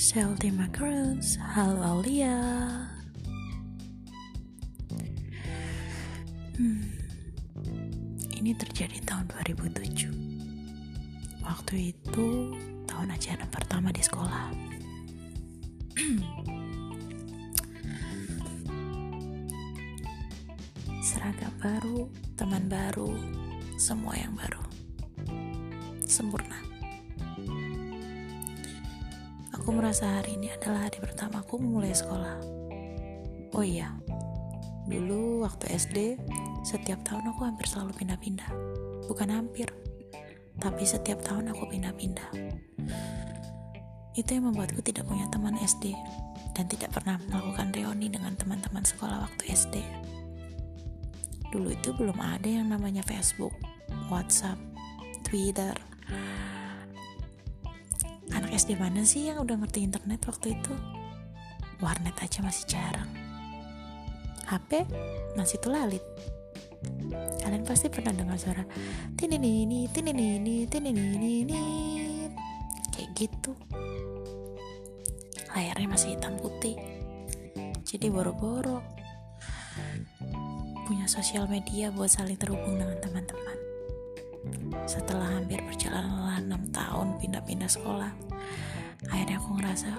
Shelty Macarons, halo Aulia. Hmm, Ini terjadi tahun 2007 Waktu itu tahun ajaran pertama di sekolah. Seragam baru, teman baru, semua yang baru. Sempurna Aku merasa hari ini adalah hari pertamaku memulai sekolah. Oh iya, dulu waktu SD, setiap tahun aku hampir selalu pindah-pindah. Bukan hampir, tapi setiap tahun aku pindah-pindah. Itu yang membuatku tidak punya teman SD dan tidak pernah melakukan reuni dengan teman-teman sekolah waktu SD. Dulu itu belum ada yang namanya Facebook, WhatsApp, Twitter, SD mana sih yang udah ngerti internet waktu itu? Warnet aja masih jarang. HP masih tulalit. Kalian pasti pernah dengar suara tinini tinini tinini kayak gitu. Layarnya masih hitam putih. Jadi boro-boro punya sosial media buat saling terhubung dengan teman-teman. Setelah hampir berjalan lelah 6 tahun pindah-pindah sekolah, akhirnya aku ngerasa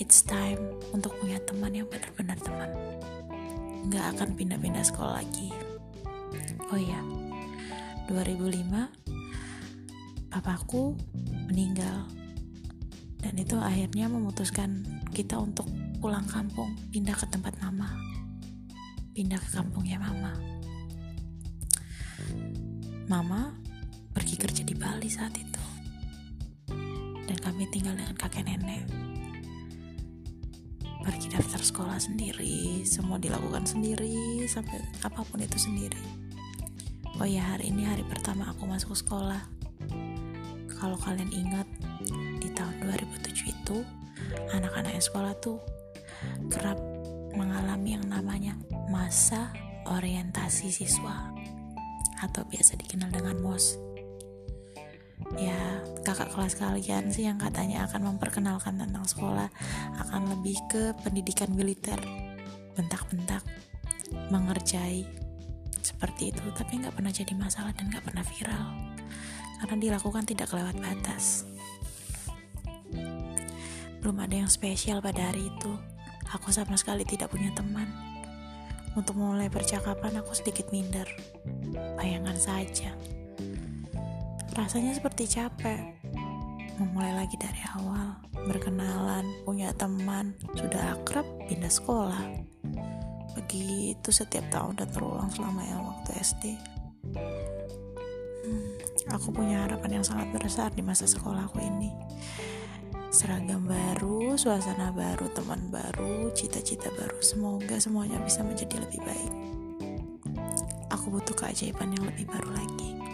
it's time untuk punya teman yang benar-benar teman. Nggak akan pindah-pindah sekolah lagi. Oh iya, 2005 papaku meninggal dan itu akhirnya memutuskan kita untuk pulang kampung pindah ke tempat mama pindah ke kampungnya mama mama pergi kerja di Bali saat itu. Dan kami tinggal dengan kakek nenek. Pergi daftar sekolah sendiri, semua dilakukan sendiri, sampai apa pun itu sendiri. Oh ya, hari ini hari pertama aku masuk sekolah. Kalau kalian ingat, di tahun 2007 itu, anak-anak sekolah tuh kerap mengalami yang namanya masa orientasi siswa atau biasa dikenal dengan MOS kakak kelas kalian sih yang katanya akan memperkenalkan tentang sekolah akan lebih ke pendidikan militer. Bentak-bentak mengerjai seperti itu tapi nggak pernah jadi masalah dan nggak pernah viral. Karena dilakukan tidak kelewat batas. Belum ada yang spesial pada hari itu. Aku sama sekali tidak punya teman. Untuk memulai percakapan aku sedikit minder. Bayangkan saja. Rasanya seperti capek. Memulai lagi dari awal, berkenalan, punya teman, sudah akrab, pindah sekolah. Begitu setiap tahun dan terulang selama yang waktu SD. Hmm, aku punya harapan yang sangat besar di masa sekolahku ini. Seragam baru, suasana baru, teman baru, cita-cita baru. Semoga semuanya bisa menjadi lebih baik. Aku butuh keajaiban yang lebih baru lagi.